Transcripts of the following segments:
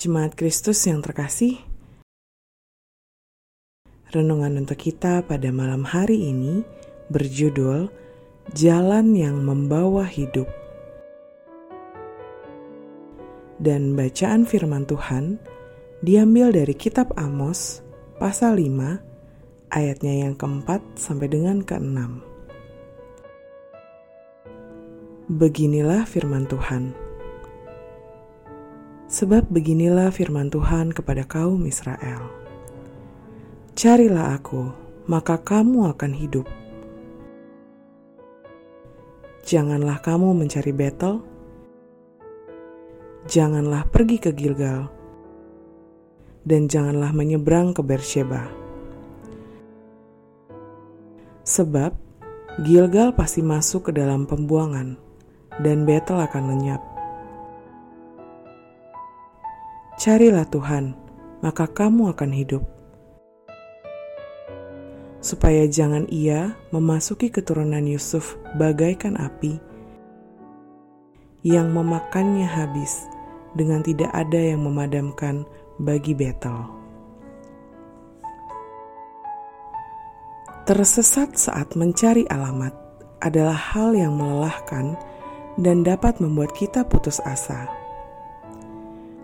Jemaat Kristus yang terkasih, renungan untuk kita pada malam hari ini berjudul Jalan yang Membawa Hidup. Dan bacaan firman Tuhan diambil dari kitab Amos pasal 5 ayatnya yang keempat sampai dengan keenam. Beginilah firman Tuhan. Sebab beginilah firman Tuhan kepada kaum Israel: "Carilah Aku, maka kamu akan hidup. Janganlah kamu mencari Betel, janganlah pergi ke Gilgal, dan janganlah menyeberang ke Bersheba. Sebab Gilgal pasti masuk ke dalam pembuangan, dan Betel akan lenyap. Carilah Tuhan, maka kamu akan hidup. Supaya jangan ia memasuki keturunan Yusuf bagaikan api yang memakannya habis dengan tidak ada yang memadamkan bagi Betel. Tersesat saat mencari alamat adalah hal yang melelahkan dan dapat membuat kita putus asa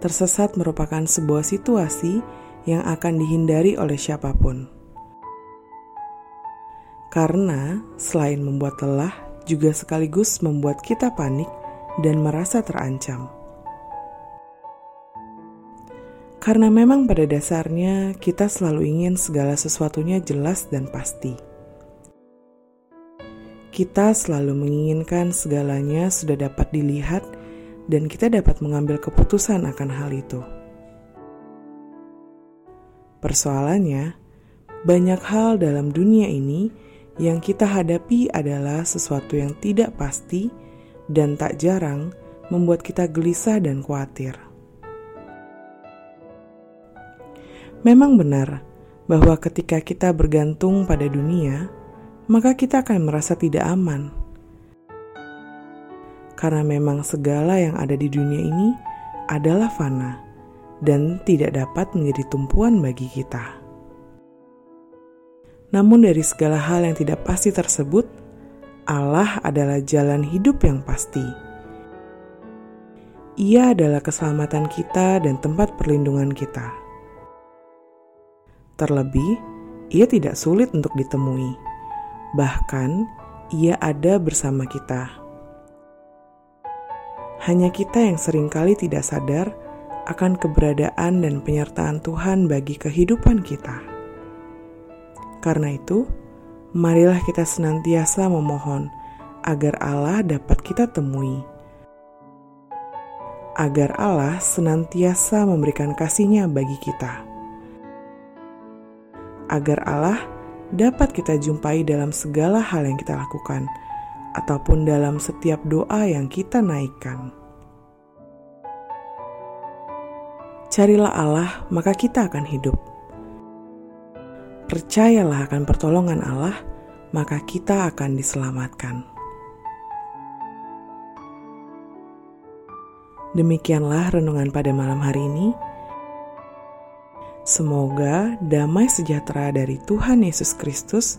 tersesat merupakan sebuah situasi yang akan dihindari oleh siapa pun. Karena selain membuat lelah, juga sekaligus membuat kita panik dan merasa terancam. Karena memang pada dasarnya kita selalu ingin segala sesuatunya jelas dan pasti. Kita selalu menginginkan segalanya sudah dapat dilihat dan kita dapat mengambil keputusan akan hal itu. Persoalannya, banyak hal dalam dunia ini yang kita hadapi adalah sesuatu yang tidak pasti dan tak jarang membuat kita gelisah dan khawatir. Memang benar bahwa ketika kita bergantung pada dunia, maka kita akan merasa tidak aman karena memang segala yang ada di dunia ini adalah fana dan tidak dapat menjadi tumpuan bagi kita. Namun, dari segala hal yang tidak pasti tersebut, Allah adalah jalan hidup yang pasti. Ia adalah keselamatan kita dan tempat perlindungan kita. Terlebih, ia tidak sulit untuk ditemui, bahkan ia ada bersama kita hanya kita yang sering kali tidak sadar akan keberadaan dan penyertaan Tuhan bagi kehidupan kita. Karena itu, marilah kita senantiasa memohon agar Allah dapat kita temui. Agar Allah senantiasa memberikan kasih-Nya bagi kita. Agar Allah dapat kita jumpai dalam segala hal yang kita lakukan ataupun dalam setiap doa yang kita naikkan. Carilah Allah, maka kita akan hidup. Percayalah akan pertolongan Allah, maka kita akan diselamatkan. Demikianlah renungan pada malam hari ini. Semoga damai sejahtera dari Tuhan Yesus Kristus